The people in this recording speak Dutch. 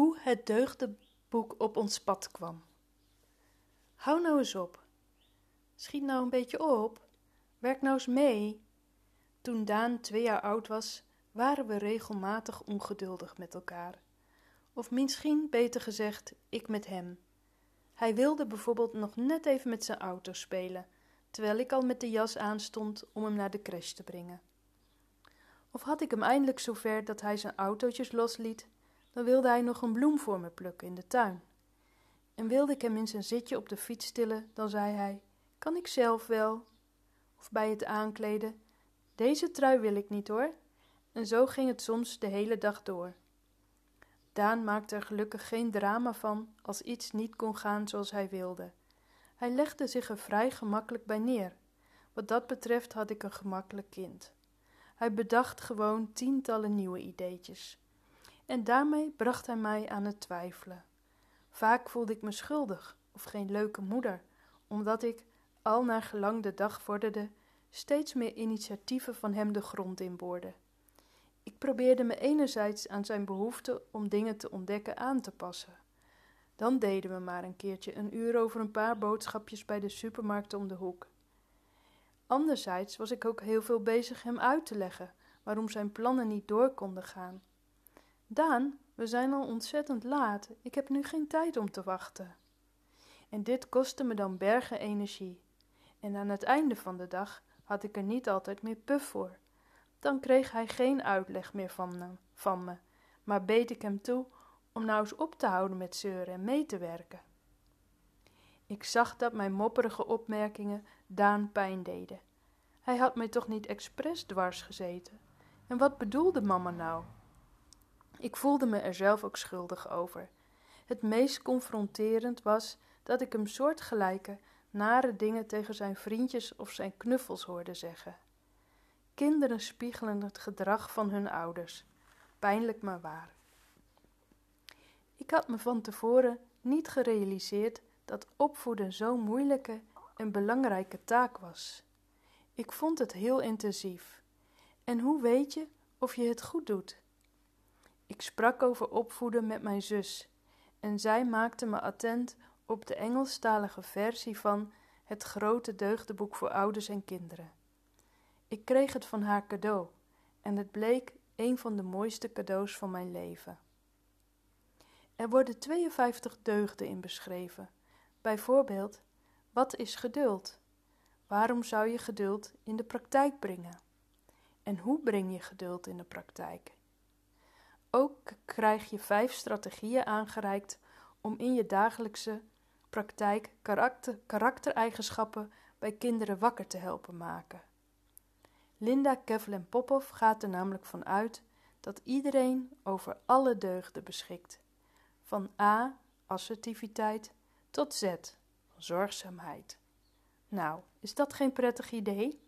Hoe het deugdenboek op ons pad kwam. Hou nou eens op. Schiet nou een beetje op. Werk nou eens mee. Toen Daan twee jaar oud was, waren we regelmatig ongeduldig met elkaar. Of misschien beter gezegd, ik met hem. Hij wilde bijvoorbeeld nog net even met zijn auto spelen, terwijl ik al met de jas aanstond om hem naar de crash te brengen. Of had ik hem eindelijk zover dat hij zijn autootjes losliet, dan wilde hij nog een bloem voor me plukken in de tuin. En wilde ik hem in zijn zitje op de fiets stillen, dan zei hij: Kan ik zelf wel? Of bij het aankleden: Deze trui wil ik niet hoor. En zo ging het soms de hele dag door. Daan maakte er gelukkig geen drama van als iets niet kon gaan zoals hij wilde. Hij legde zich er vrij gemakkelijk bij neer. Wat dat betreft had ik een gemakkelijk kind. Hij bedacht gewoon tientallen nieuwe ideetjes. En daarmee bracht hij mij aan het twijfelen. Vaak voelde ik me schuldig of geen leuke moeder, omdat ik, al naar gelang de dag vorderde, steeds meer initiatieven van hem de grond inboorde. Ik probeerde me enerzijds aan zijn behoefte om dingen te ontdekken aan te passen. Dan deden we maar een keertje een uur over een paar boodschapjes bij de supermarkt om de hoek. Anderzijds was ik ook heel veel bezig hem uit te leggen waarom zijn plannen niet door konden gaan. Daan, we zijn al ontzettend laat. Ik heb nu geen tijd om te wachten. En dit kostte me dan bergen energie. En aan het einde van de dag had ik er niet altijd meer puf voor. Dan kreeg hij geen uitleg meer van me, van me maar beet ik hem toe om nou eens op te houden met zeuren en mee te werken. Ik zag dat mijn mopperige opmerkingen Daan pijn deden. Hij had mij toch niet expres dwars gezeten? En wat bedoelde mama nou? Ik voelde me er zelf ook schuldig over. Het meest confronterend was dat ik hem soortgelijke, nare dingen tegen zijn vriendjes of zijn knuffels hoorde zeggen. Kinderen spiegelen het gedrag van hun ouders. Pijnlijk maar waar. Ik had me van tevoren niet gerealiseerd dat opvoeden zo'n moeilijke en belangrijke taak was. Ik vond het heel intensief. En hoe weet je of je het goed doet? Ik sprak over opvoeden met mijn zus en zij maakte me attent op de Engelstalige versie van Het grote deugdenboek voor ouders en kinderen. Ik kreeg het van haar cadeau en het bleek een van de mooiste cadeaus van mijn leven. Er worden 52 deugden in beschreven. Bijvoorbeeld, wat is geduld? Waarom zou je geduld in de praktijk brengen? En hoe breng je geduld in de praktijk? Ook krijg je vijf strategieën aangereikt om in je dagelijkse praktijk karakter, karaktereigenschappen bij kinderen wakker te helpen maken. Linda Kevlin Popov gaat er namelijk van uit dat iedereen over alle deugden beschikt, van A, assertiviteit, tot Z, zorgzaamheid. Nou, is dat geen prettig idee?